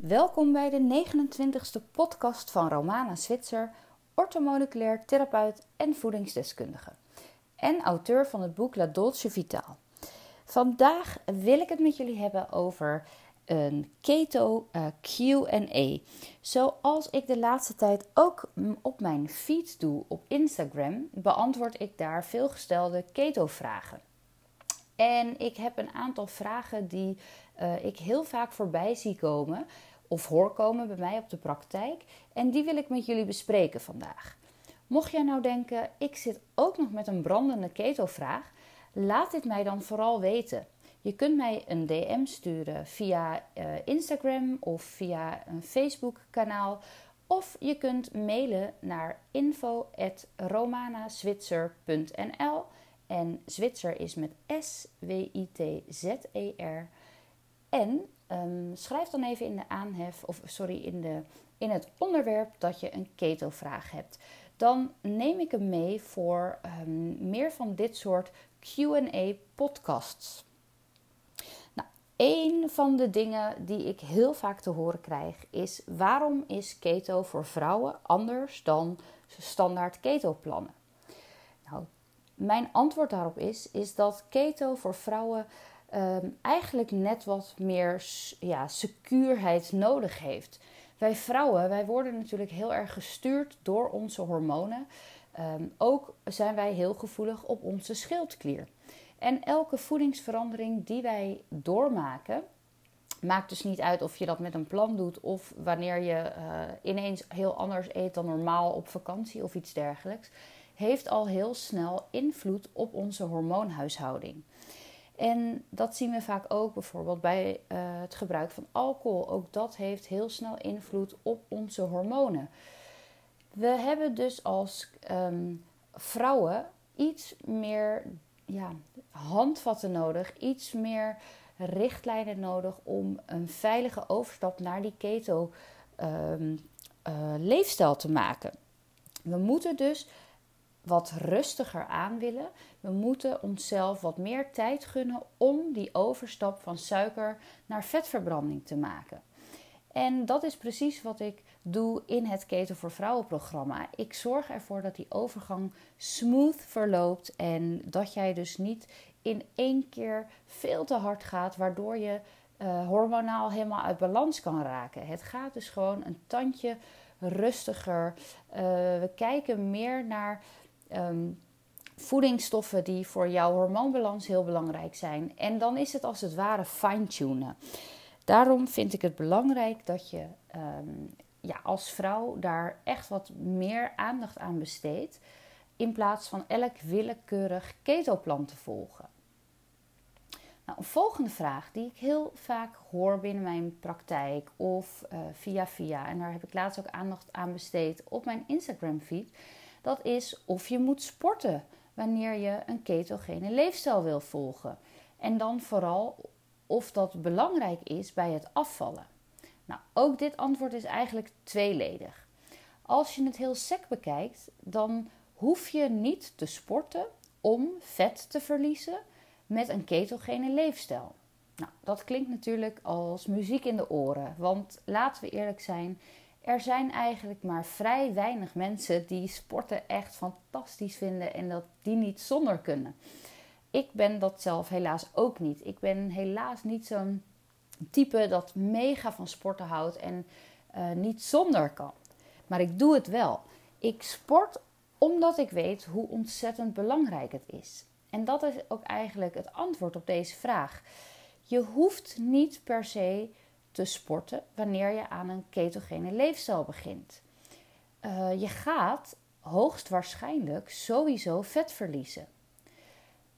Welkom bij de 29e podcast van Romana Switzer, orthomoleculair therapeut en voedingsdeskundige. En auteur van het boek La Dolce Vitaal. Vandaag wil ik het met jullie hebben over een keto eh, QA. Zoals ik de laatste tijd ook op mijn feed doe op Instagram, beantwoord ik daar veelgestelde keto-vragen. En ik heb een aantal vragen die uh, ik heel vaak voorbij zie komen of hoor komen bij mij op de praktijk. En die wil ik met jullie bespreken vandaag. Mocht jij nou denken, ik zit ook nog met een brandende keto-vraag, laat dit mij dan vooral weten. Je kunt mij een DM sturen via uh, Instagram of via een Facebook-kanaal. Of je kunt mailen naar info.romanazwitser.nl. En Zwitser is met S-W-I-T-Z-E-R. En um, schrijf dan even in de aanhef, of sorry, in, de, in het onderwerp dat je een keto-vraag hebt. Dan neem ik hem mee voor um, meer van dit soort QA-podcasts. Nou, een van de dingen die ik heel vaak te horen krijg is: waarom is keto voor vrouwen anders dan standaard keto-plannen? Nou, mijn antwoord daarop is, is dat keto voor vrouwen um, eigenlijk net wat meer ja, secuurheid nodig heeft. Wij vrouwen, wij worden natuurlijk heel erg gestuurd door onze hormonen. Um, ook zijn wij heel gevoelig op onze schildklier. En elke voedingsverandering die wij doormaken, maakt dus niet uit of je dat met een plan doet of wanneer je uh, ineens heel anders eet dan normaal op vakantie of iets dergelijks, heeft al heel snel invloed op onze hormoonhuishouding. En dat zien we vaak ook bijvoorbeeld bij uh, het gebruik van alcohol. Ook dat heeft heel snel invloed op onze hormonen. We hebben dus als um, vrouwen iets meer ja, handvatten nodig, iets meer richtlijnen nodig om een veilige overstap naar die keto um, uh, leefstijl te maken. We moeten dus wat rustiger aan willen. We moeten onszelf wat meer tijd gunnen om die overstap van suiker naar vetverbranding te maken. En dat is precies wat ik doe in het Keten voor Vrouwen programma. Ik zorg ervoor dat die overgang smooth verloopt en dat jij dus niet in één keer veel te hard gaat, waardoor je uh, hormonaal helemaal uit balans kan raken. Het gaat dus gewoon een tandje rustiger. Uh, we kijken meer naar um, voedingsstoffen die voor jouw hormoonbalans heel belangrijk zijn. En dan is het als het ware fine-tunen. Daarom vind ik het belangrijk dat je um, ja, als vrouw daar echt wat meer aandacht aan besteedt. In plaats van elk willekeurig ketoplan te volgen. Nou, een volgende vraag die ik heel vaak hoor binnen mijn praktijk of uh, via via, en daar heb ik laatst ook aandacht aan besteed op mijn Instagram feed, dat is of je moet sporten wanneer je een ketogene leefstijl wil volgen. En dan vooral of dat belangrijk is bij het afvallen. Nou, ook dit antwoord is eigenlijk tweeledig. Als je het heel sec bekijkt, dan hoef je niet te sporten om vet te verliezen met een ketogene leefstijl. Nou, dat klinkt natuurlijk als muziek in de oren, want laten we eerlijk zijn, er zijn eigenlijk maar vrij weinig mensen die sporten echt fantastisch vinden en dat die niet zonder kunnen. Ik ben dat zelf helaas ook niet. Ik ben helaas niet zo'n type dat mega van sporten houdt en uh, niet zonder kan. Maar ik doe het wel. Ik sport omdat ik weet hoe ontzettend belangrijk het is. En dat is ook eigenlijk het antwoord op deze vraag. Je hoeft niet per se te sporten wanneer je aan een ketogene leefstijl begint. Uh, je gaat hoogstwaarschijnlijk sowieso vet verliezen.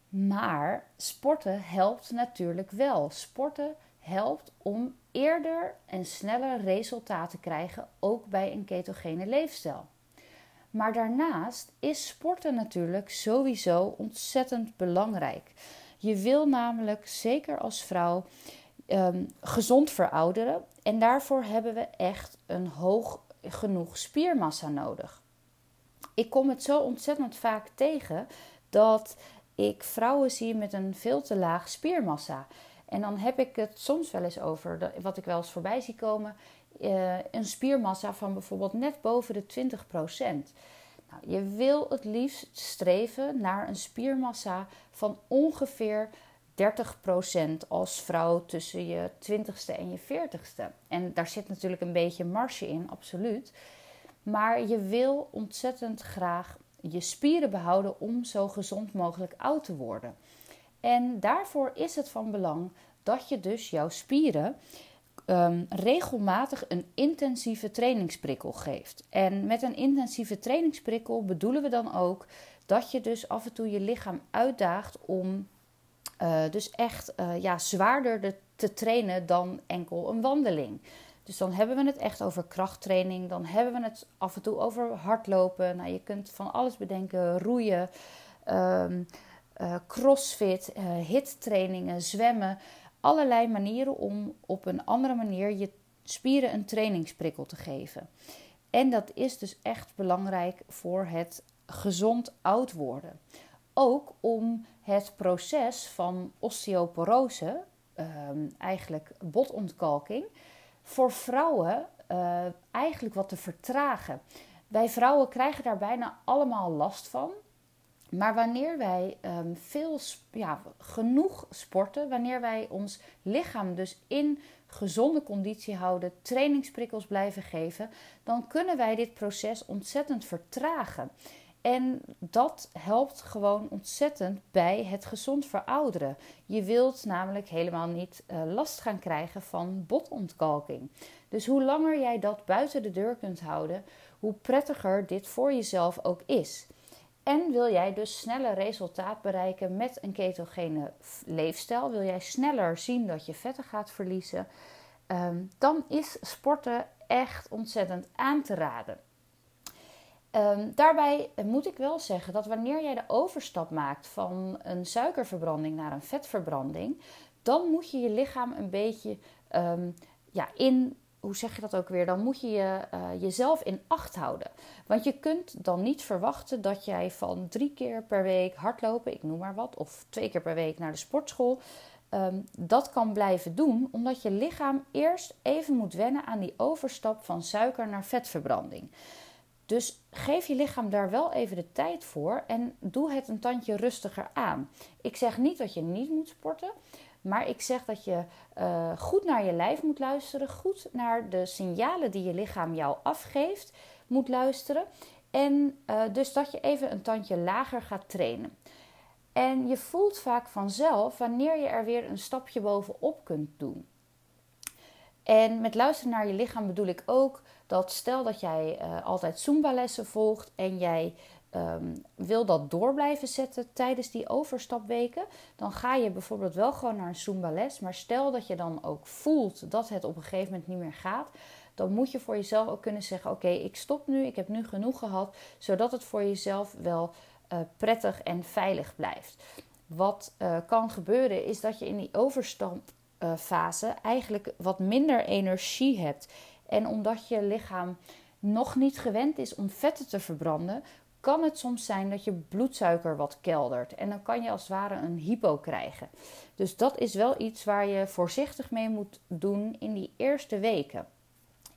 Maar sporten helpt natuurlijk wel. Sporten helpt om eerder en sneller resultaten te krijgen, ook bij een ketogene leefstijl. Maar daarnaast is sporten natuurlijk sowieso ontzettend belangrijk. Je wil namelijk, zeker als vrouw, um, gezond verouderen. En daarvoor hebben we echt een hoog genoeg spiermassa nodig. Ik kom het zo ontzettend vaak tegen dat ik vrouwen zie met een veel te laag spiermassa. En dan heb ik het soms wel eens over, wat ik wel eens voorbij zie komen, uh, een spiermassa van bijvoorbeeld net boven de 20% nou, je wil het liefst streven naar een spiermassa van ongeveer 30% als vrouw tussen je 20ste en je 40ste. En daar zit natuurlijk een beetje marge in, absoluut. Maar je wil ontzettend graag je spieren behouden om zo gezond mogelijk oud te worden. En daarvoor is het van belang dat je dus jouw spieren um, regelmatig een intensieve trainingsprikkel geeft. En met een intensieve trainingsprikkel bedoelen we dan ook dat je dus af en toe je lichaam uitdaagt om uh, dus echt uh, ja, zwaarder te trainen dan enkel een wandeling. Dus dan hebben we het echt over krachttraining. Dan hebben we het af en toe over hardlopen. Nou, je kunt van alles bedenken: roeien, um, uh, crossfit, uh, hittrainingen, zwemmen allerlei manieren om op een andere manier je spieren een trainingsprikkel te geven. En dat is dus echt belangrijk voor het gezond oud worden. Ook om het proces van osteoporose, ehm, eigenlijk botontkalking, voor vrouwen uh, eigenlijk wat te vertragen. Wij vrouwen krijgen daar bijna allemaal last van. Maar wanneer wij um, veel, ja, genoeg sporten, wanneer wij ons lichaam dus in gezonde conditie houden, trainingsprikkels blijven geven, dan kunnen wij dit proces ontzettend vertragen. En dat helpt gewoon ontzettend bij het gezond verouderen. Je wilt namelijk helemaal niet uh, last gaan krijgen van botontkalking. Dus hoe langer jij dat buiten de deur kunt houden, hoe prettiger dit voor jezelf ook is. En wil jij dus sneller resultaat bereiken met een ketogene leefstijl, wil jij sneller zien dat je vetten gaat verliezen, um, dan is sporten echt ontzettend aan te raden. Um, daarbij moet ik wel zeggen dat wanneer jij de overstap maakt van een suikerverbranding naar een vetverbranding, dan moet je je lichaam een beetje um, ja, in hoe zeg je dat ook weer? Dan moet je, je uh, jezelf in acht houden. Want je kunt dan niet verwachten dat jij van drie keer per week hardlopen, ik noem maar wat, of twee keer per week naar de sportschool, um, dat kan blijven doen, omdat je lichaam eerst even moet wennen aan die overstap van suiker naar vetverbranding. Dus geef je lichaam daar wel even de tijd voor en doe het een tandje rustiger aan. Ik zeg niet dat je niet moet sporten. Maar ik zeg dat je uh, goed naar je lijf moet luisteren, goed naar de signalen die je lichaam jou afgeeft moet luisteren. En uh, dus dat je even een tandje lager gaat trainen. En je voelt vaak vanzelf wanneer je er weer een stapje bovenop kunt doen. En met luisteren naar je lichaam bedoel ik ook dat stel dat jij uh, altijd Zumba-lessen volgt en jij um, wil dat door blijven zetten tijdens die overstapweken, dan ga je bijvoorbeeld wel gewoon naar een Zumba les. Maar stel dat je dan ook voelt dat het op een gegeven moment niet meer gaat, dan moet je voor jezelf ook kunnen zeggen: Oké, ik stop nu, ik heb nu genoeg gehad, zodat het voor jezelf wel uh, prettig en veilig blijft. Wat uh, kan gebeuren is dat je in die overstapfase eigenlijk wat minder energie hebt. En omdat je lichaam nog niet gewend is om vetten te verbranden, kan het soms zijn dat je bloedsuiker wat keldert. En dan kan je als het ware een hypo krijgen. Dus dat is wel iets waar je voorzichtig mee moet doen in die eerste weken.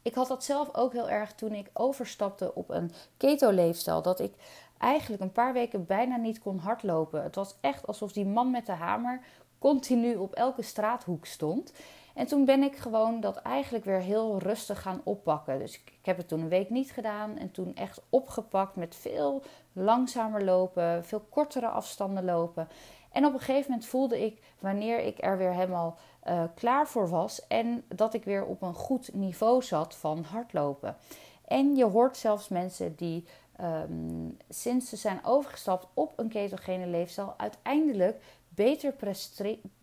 Ik had dat zelf ook heel erg toen ik overstapte op een keto-leefstijl. Dat ik eigenlijk een paar weken bijna niet kon hardlopen. Het was echt alsof die man met de hamer continu op elke straathoek stond. En toen ben ik gewoon dat eigenlijk weer heel rustig gaan oppakken. Dus ik, heb het toen een week niet gedaan en toen echt opgepakt met veel langzamer lopen, veel kortere afstanden lopen. En op een gegeven moment voelde ik wanneer ik er weer helemaal uh, klaar voor was en dat ik weer op een goed niveau zat van hardlopen. En je hoort zelfs mensen die um, sinds ze zijn overgestapt op een ketogene leefstijl uiteindelijk beter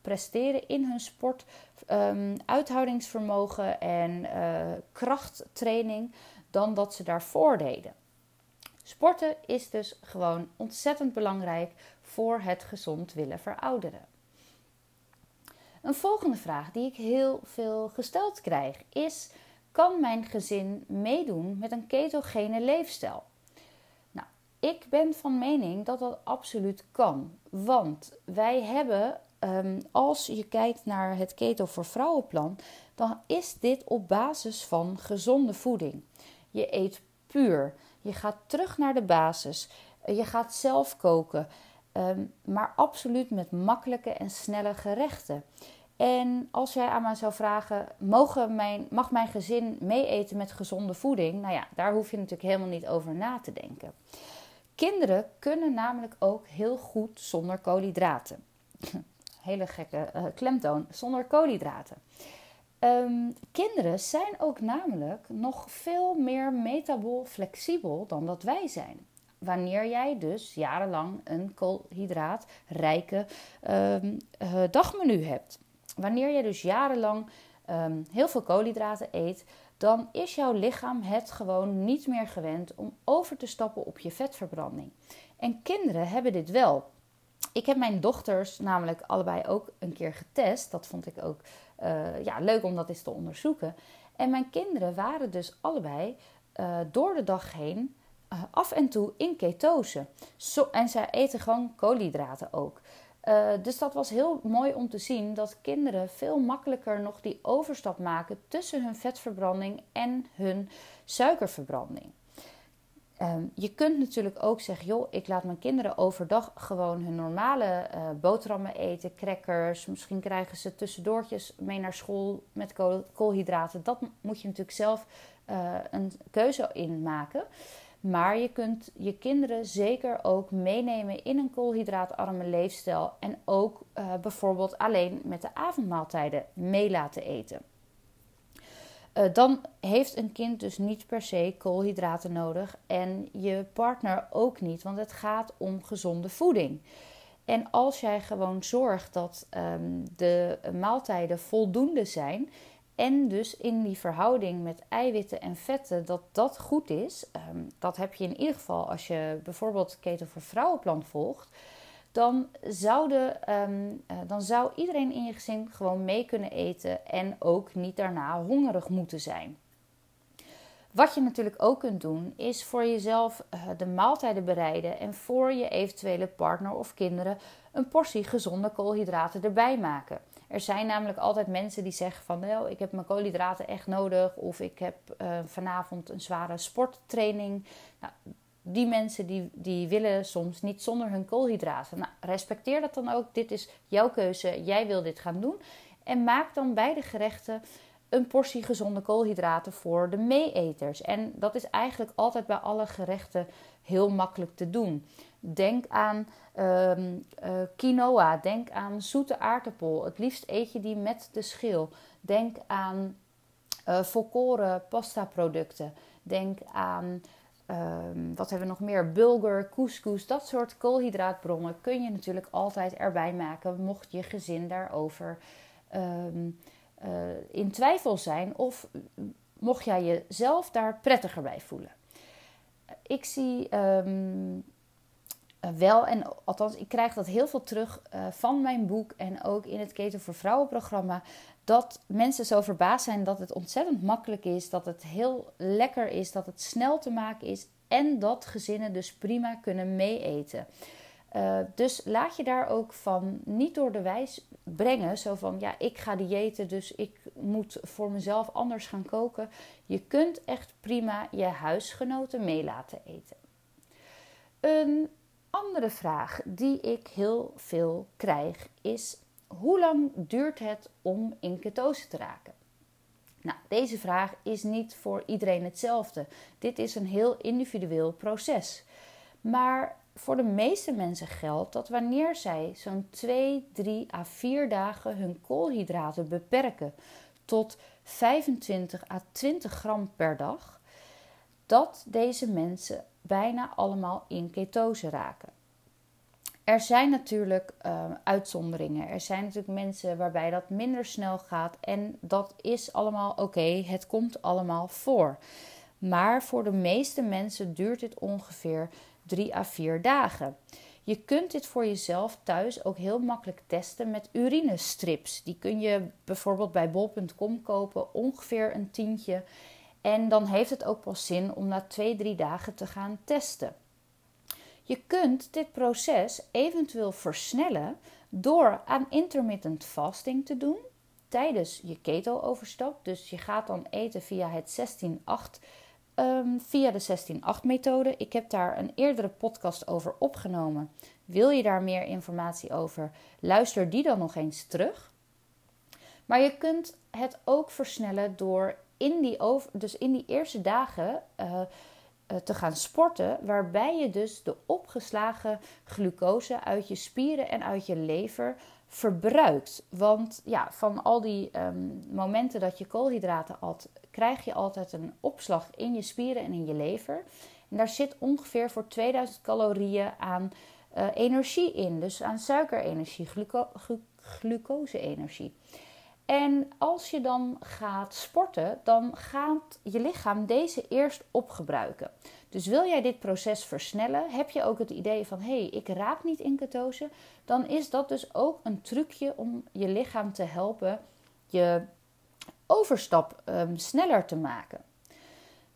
presteren in hun sport, um, uithoudingsvermogen en uh, krachttraining dan dat ze daarvoor deden. Sporten is dus gewoon ontzettend belangrijk voor het gezond willen verouderen. Een volgende vraag die ik heel veel gesteld krijg is: kan mijn gezin meedoen met een ketogene leefstijl? Ik ben van mening dat dat absoluut kan. Want wij hebben ehm, als je kijkt naar het Keto voor Vrouwenplan, dan is dit op basis van gezonde voeding. Je eet puur. Je gaat terug naar de basis. Je gaat zelf koken. Ehm, maar absoluut met makkelijke en snelle gerechten. En als jij aan mij zou vragen: mogen mijn, mag mijn gezin meeeten met gezonde voeding? Nou ja, daar hoef je natuurlijk helemaal niet over na te denken. Kinderen kunnen namelijk ook heel goed zonder koolhydraten. Hele gekke uh, klemtoon, zonder koolhydraten. Ehm, kinderen zijn ook namelijk nog veel meer metabool flexibel dan dat wij zijn. Wanneer jij dus jarenlang een koolhydraatrijke um, uh, dagmenu hebt. Wanneer je dus jarenlang ehm, heel veel koolhydraten eet, dan is jouw lichaam het gewoon niet meer gewend om over te stappen op je vetverbranding. En kinderen hebben dit wel. Ik heb mijn dochters namelijk allebei ook een keer getest. Dat vond ik ook uh, ja, leuk om dat eens te onderzoeken. En mijn kinderen waren dus allebei uh, door de dag heen uh, af en toe in ketose. Zo, en zij eten gewoon koolhydraten ook. Uh, dus dat was heel mooi om te zien dat kinderen veel makkelijker nog die overstap maken tussen hun vetverbranding en hun suikerverbranding. Um, je kunt natuurlijk ook zeggen, joh, ik laat mijn kinderen overdag gewoon hun normale uh, boterhammen eten, crackers. Misschien krijgen ze tussendoortjes mee naar school met kool, koolhydraten. Dat moet je natuurlijk zelf uh, een keuze in maken. Maar je kunt je kinderen zeker ook meenemen in een koolhydraatarme leefstijl. En ook uh, bijvoorbeeld alleen met de avondmaaltijden mee laten eten. Uh, dan heeft een kind dus niet per se koolhydraten nodig en je partner ook niet, want het gaat om gezonde voeding. En als jij gewoon zorgt dat um, de maaltijden voldoende zijn, en dus in die verhouding met eiwitten en vetten, dat dat goed is. Um, dat heb je in ieder geval als je bijvoorbeeld Keto voor Vrouwenplan volgt. Dan, zouden, um, uh, dan zou iedereen in je gezin gewoon mee kunnen eten en ook niet daarna hongerig moeten zijn. Wat je natuurlijk ook kunt doen, is voor jezelf uh, de maaltijden bereiden en voor je eventuele partner of kinderen een portie gezonde koolhydraten erbij maken. Er zijn namelijk altijd mensen die zeggen van nou, ik heb mijn koolhydraten echt nodig of ik heb uh, vanavond een zware sporttraining. Nou, die mensen die, die willen soms niet zonder hun koolhydraten. Nou, respecteer dat dan ook. Dit is jouw keuze. Jij wil dit gaan doen. En maak dan bij de gerechten een portie gezonde koolhydraten voor de meeeters. En dat is eigenlijk altijd bij alle gerechten heel makkelijk te doen. Denk aan um, uh, quinoa. Denk aan zoete aardappel. Het liefst eet je die met de schil. Denk aan uh, volkoren pasta producten. Denk aan, um, wat hebben we nog meer? Bulgur, couscous. Dat soort koolhydraatbronnen kun je natuurlijk altijd erbij maken. Mocht je gezin daarover um, in twijfel zijn. Of mocht jij jezelf daar prettiger bij voelen. Ik zie wel, en althans, ik krijg dat heel veel terug uh, van mijn boek en ook in het Keten voor Vrouwen programma. Dat mensen zo verbaasd zijn dat het ontzettend makkelijk is, dat het heel lekker is, dat het snel te maken is en dat gezinnen dus prima kunnen meeeten. Uh, dus laat je daar ook van niet door de wijs brengen. Zo van ja, ik ga diëten, dus ik moet voor mezelf anders gaan koken. Je kunt echt prima je huisgenoten mee laten eten. Een andere vraag die ik heel veel krijg is: hoe lang duurt het om in ketose te raken? Nou, deze vraag is niet voor iedereen hetzelfde. Dit is een heel individueel proces. Maar voor de meeste mensen geldt dat wanneer zij zo'n 2, 3 à 4 dagen hun koolhydraten beperken tot 25 à 20 gram per dag, dat deze mensen bijna allemaal in ketose raken. Er zijn natuurlijk uh, uitzonderingen. Er zijn natuurlijk mensen waarbij dat minder snel gaat. En dat is allemaal oké. Het komt allemaal voor. Maar voor de meeste mensen duurt dit ongeveer 3 à 4 dagen. Je kunt dit voor jezelf thuis ook heel makkelijk testen met urinestrips. Die kun je bijvoorbeeld bij bol.com kopen, ongeveer een tientje. En dan heeft het ook pas zin om na 2, 3 dagen te gaan testen. Je kunt dit proces eventueel versnellen door aan intermittent fasting te doen tijdens je keto-overstap. Dus je gaat dan eten via het 16-8, um, via de 16-8-methode. Ik heb daar een eerdere podcast over opgenomen. Wil je daar meer informatie over? Luister die dan nog eens terug. Maar je kunt het ook versnellen door in die, over, dus in die eerste dagen uh, uh, te gaan sporten, waarbij je dus de opgeslagen glucose uit je spieren en uit je lever verbruikt. Want ja, van al die um, momenten dat je koolhydraten at, krijg je altijd een opslag in je spieren en in je lever. En daar zit ongeveer voor 2000 calorieën aan uh, energie in. Dus aan suikerenergie, gluco glucose-energie. En als je dan gaat sporten, dan gaat je lichaam deze eerst opgebruiken. Dus wil jij dit proces versnellen, heb je ook het idee van hé, hey, ik raak niet in ketose, dan is dat dus ook een trucje om je lichaam te helpen je overstap um, sneller te maken.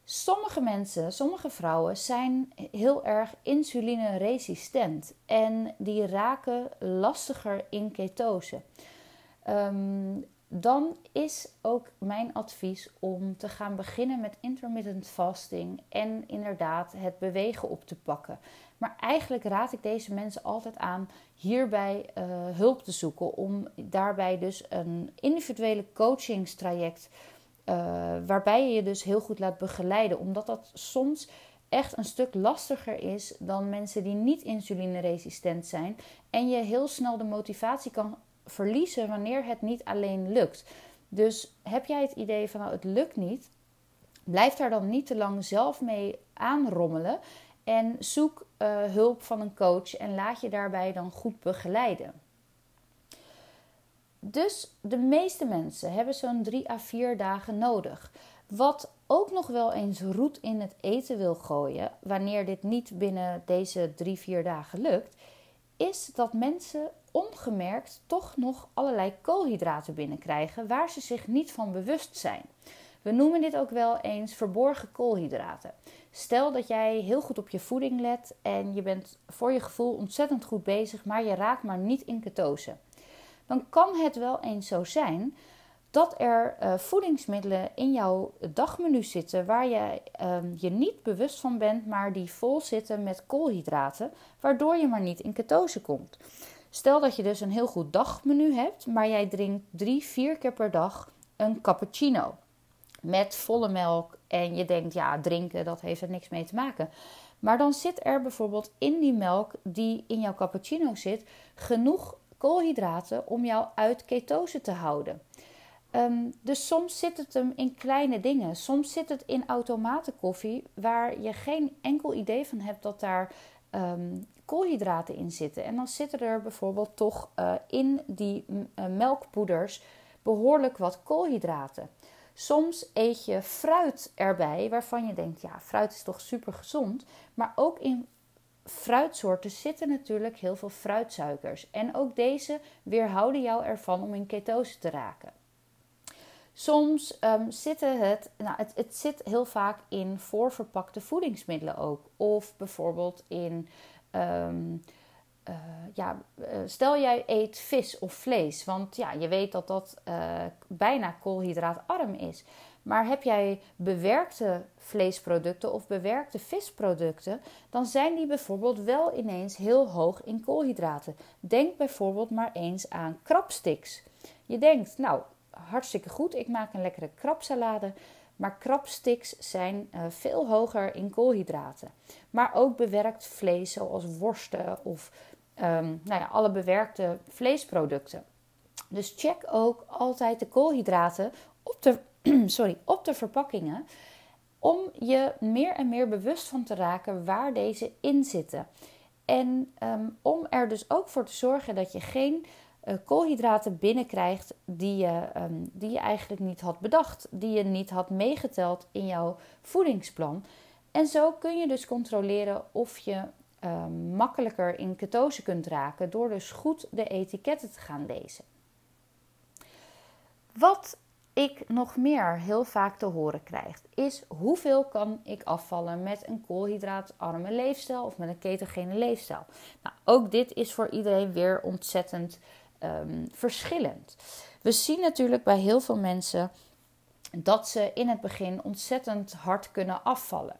Sommige mensen, sommige vrouwen zijn heel erg insulineresistent en die raken lastiger in ketose. Um, dan is ook mijn advies om te gaan beginnen met intermittent fasting en inderdaad het bewegen op te pakken. Maar eigenlijk raad ik deze mensen altijd aan hierbij uh, hulp te zoeken om daarbij dus een individuele coachingstraject uh, waarbij je je dus heel goed laat begeleiden, omdat dat soms echt een stuk lastiger is dan mensen die niet insulineresistent zijn en je heel snel de motivatie kan verliezen wanneer het niet alleen lukt. Dus heb jij het idee van nou, het lukt niet, blijf daar dan niet te lang zelf mee aanrommelen en zoek uh, hulp van een coach en laat je daarbij dan goed begeleiden. Dus de meeste mensen hebben zo'n 3 à 4 dagen nodig. Wat ook nog wel eens roet in het eten wil gooien, wanneer dit niet binnen deze 3, 4 dagen lukt, is dat mensen ongemerkt toch nog allerlei koolhydraten binnenkrijgen waar ze zich niet van bewust zijn. We noemen dit ook wel eens verborgen koolhydraten. Stel dat jij heel goed op je voeding let en je bent voor je gevoel ontzettend goed bezig, maar je raakt maar niet in ketose. Dan kan het wel eens zo zijn dat er uh, voedingsmiddelen in jouw dagmenu zitten waar je uh, je niet bewust van bent, maar die vol zitten met koolhydraten, waardoor je maar niet in ketose komt. Stel dat je dus een heel goed dagmenu hebt, maar jij drinkt drie, vier keer per dag een cappuccino met volle melk en je denkt, ja, drinken, dat heeft er niks mee te maken. Maar dan zit er bijvoorbeeld in die melk die in jouw cappuccino zit genoeg koolhydraten om jou uit ketose te houden. Um, dus soms zit het hem in kleine dingen. Soms zit het in automatenkoffie waar je geen enkel idee van hebt dat daar um, koolhydraten in zitten. En dan zitten er bijvoorbeeld toch uh, in die uh, melkpoeders behoorlijk wat koolhydraten. Soms eet je fruit erbij waarvan je denkt, ja, fruit is toch super gezond. Maar ook in fruitsoorten zitten natuurlijk heel veel fruitsuikers. En ook deze weerhouden jou ervan om in ketose te raken. Soms um, zitten het, nou, het, het zit heel vaak in voorverpakte voedingsmiddelen ook. Of bijvoorbeeld in, um, uh, ja, eh, stel jij eet vis of vlees. Want ja, je weet dat dat uh, bijna koolhydraatarm is. Maar heb jij bewerkte vleesproducten of bewerkte visproducten, dan zijn die bijvoorbeeld wel ineens heel hoog in koolhydraten. Denk bijvoorbeeld maar eens aan krabsticks. Je denkt, nou, hartstikke goed. Ik maak een lekkere krabsalade. Maar krabsticks zijn uh, veel hoger in koolhydraten. Maar ook bewerkt vlees, zoals worsten of um, nou ja, alle bewerkte vleesproducten. Dus check ook altijd de koolhydraten op de, sorry, op de verpakkingen. Om je meer en meer bewust van te raken waar deze in zitten. En um, om er dus ook voor te zorgen dat je geen koolhydraten binnenkrijgt die je, um, die je eigenlijk niet had bedacht, die je niet had meegeteld in jouw voedingsplan. En zo kun je dus controleren of je uh, makkelijker in ketose kunt raken door dus goed de etiketten te gaan lezen. Wat ik nog meer heel vaak te horen krijg, is hoeveel kan ik afvallen met een koolhydraatarme leefstijl of met een ketogene leefstijl. Nou, ook dit is voor iedereen weer ontzettend um, verschillend. We zien natuurlijk bij heel veel mensen dat ze in het begin ontzettend hard kunnen afvallen.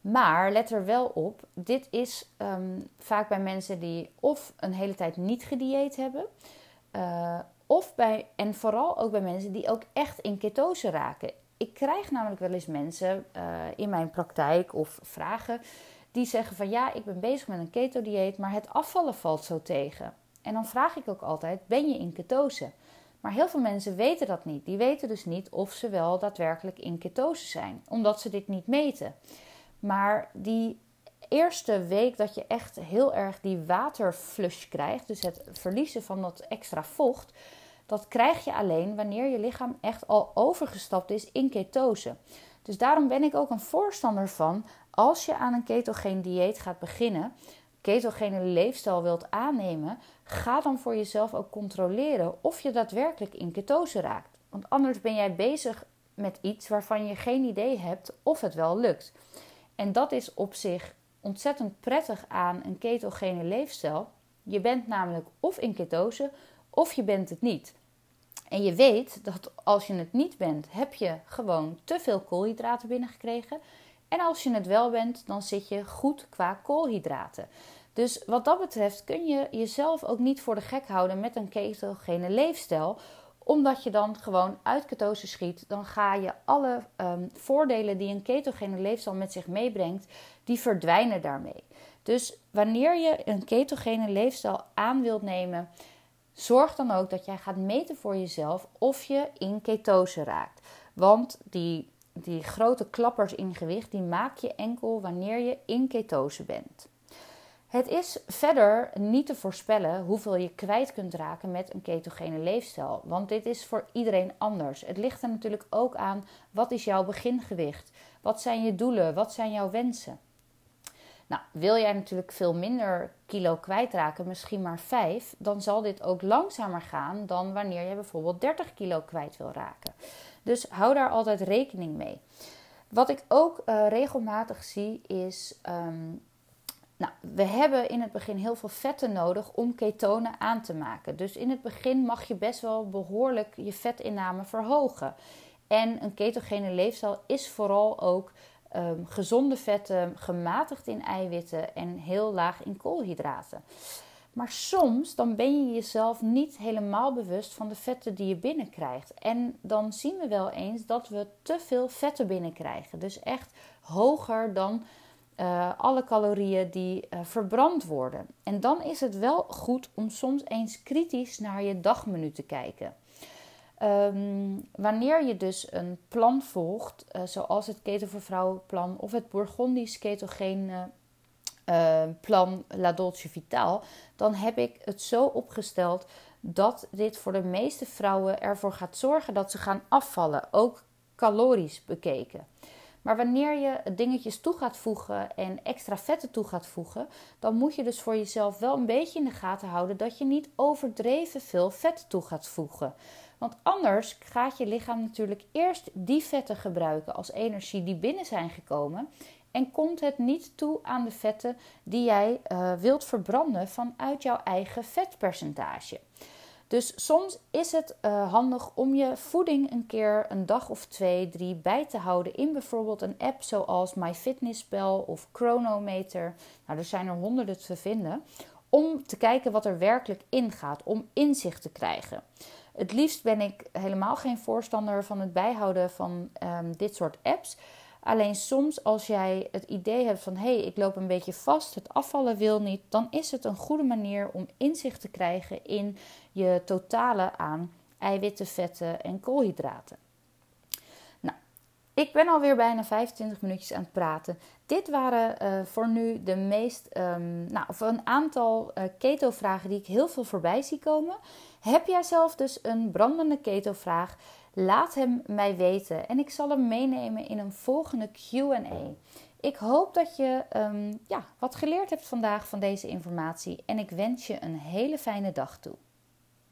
Maar let er wel op, dit is um, vaak bij mensen die of een hele tijd niet gedieet hebben, uh, of bij, en vooral ook bij mensen die ook echt in ketose raken. Ik krijg namelijk wel eens mensen uh, in mijn praktijk of vragen die zeggen van ja, ik ben bezig met een keto-dieet, maar het afvallen valt zo tegen. En dan vraag ik ook altijd, ben je in ketose? Maar heel veel mensen weten dat niet. Die weten dus niet of ze wel daadwerkelijk in ketose zijn, omdat ze dit niet meten. Maar die eerste week dat je echt heel erg die waterflush krijgt, dus het verliezen van dat extra vocht, dat krijg je alleen wanneer je lichaam echt al overgestapt is in ketose. Dus daarom ben ik ook een voorstander van als je aan een ketogeen dieet gaat beginnen, ketogene leefstijl wilt aannemen, ga dan voor jezelf ook controleren of je daadwerkelijk in ketose raakt. Want anders ben jij bezig met iets waarvan je geen idee hebt of het wel lukt. En dat is op zich ontzettend prettig aan een ketogene leefstijl. Je bent namelijk of in ketose of je bent het niet. En je weet dat als je het niet bent, heb je gewoon te veel koolhydraten binnengekregen. En als je het wel bent, dan zit je goed qua koolhydraten. Dus wat dat betreft kun je jezelf ook niet voor de gek houden met een ketogene leefstijl omdat je dan gewoon uit ketose schiet, dan ga je alle um, voordelen die een ketogene leefstijl met zich meebrengt, die verdwijnen daarmee. Dus wanneer je een ketogene leefstijl aan wilt nemen, zorg dan ook dat jij gaat meten voor jezelf of je in ketose raakt. Want die, die grote klappers in gewicht, die maak je enkel wanneer je in ketose bent. Het is verder niet te voorspellen hoeveel je kwijt kunt raken met een ketogene leefstijl, want dit is voor iedereen anders. Het ligt er natuurlijk ook aan wat is jouw begingewicht, wat zijn je doelen, wat zijn jouw wensen. Nou, wil jij natuurlijk veel minder kilo kwijtraken, misschien maar 5, dan zal dit ook langzamer gaan dan wanneer je bijvoorbeeld 30 kilo kwijt wil raken. Dus hou daar altijd rekening mee. Wat ik ook uh, regelmatig zie is um, nou, we hebben in het begin heel veel vetten nodig om ketonen aan te maken. Dus in het begin mag je best wel behoorlijk je vetinname verhogen. En een ketogene leefstijl is vooral ook um, gezonde vetten, gematigd in eiwitten en heel laag in koolhydraten. Maar soms dan ben je jezelf niet helemaal bewust van de vetten die je binnenkrijgt. En dan zien we wel eens dat we te veel vetten binnenkrijgen. Dus echt hoger dan uh, alle calorieën die uh, verbrand worden. En dan is het wel goed om soms eens kritisch naar je dagmenu te kijken. Um, wanneer je dus een plan volgt, uh, zoals het Keto voor Vrouwen plan of het Bourgondisch ketogene plan La Dolce Vitaal, dan heb ik het zo opgesteld dat dit voor de meeste vrouwen ervoor gaat zorgen dat ze gaan afvallen, ook calorisch bekeken. Maar wanneer je dingetjes toe gaat voegen en extra vetten toe gaat voegen, dan moet je dus voor jezelf wel een beetje in de gaten houden dat je niet overdreven veel vet toe gaat voegen. Want anders gaat je lichaam natuurlijk eerst die vetten gebruiken als energie die binnen zijn gekomen. En komt het niet toe aan de vetten die jij uh, wilt verbranden vanuit jouw eigen vetpercentage. Dus soms is het uh, handig om je voeding een keer een dag of twee, drie bij te houden in bijvoorbeeld een app zoals MyFitnessPal of Chronometer. Nou, er zijn er honderden te vinden. Om te kijken wat er werkelijk in gaat, om inzicht te krijgen. Het liefst ben ik helemaal geen voorstander van het bijhouden van um, dit soort apps. Alleen soms als jij het idee hebt van hé, hey, ik loop een beetje vast, het afvallen wil niet, dan is het een goede manier om inzicht te krijgen in je totale aan eiwitten, vetten en koolhydraten. Nou, ik ben alweer bijna 25 minuutjes aan het praten. Dit waren uh, voor nu de meest, um, nou, of een aantal uh, keto-vragen die ik heel veel voorbij zie komen. Heb jij zelf dus een brandende keto-vraag? Laat hem mij weten en ik zal hem meenemen in een volgende QA. Ik hoop dat je um, ja, wat geleerd hebt vandaag van deze informatie en ik wens je een hele fijne dag toe.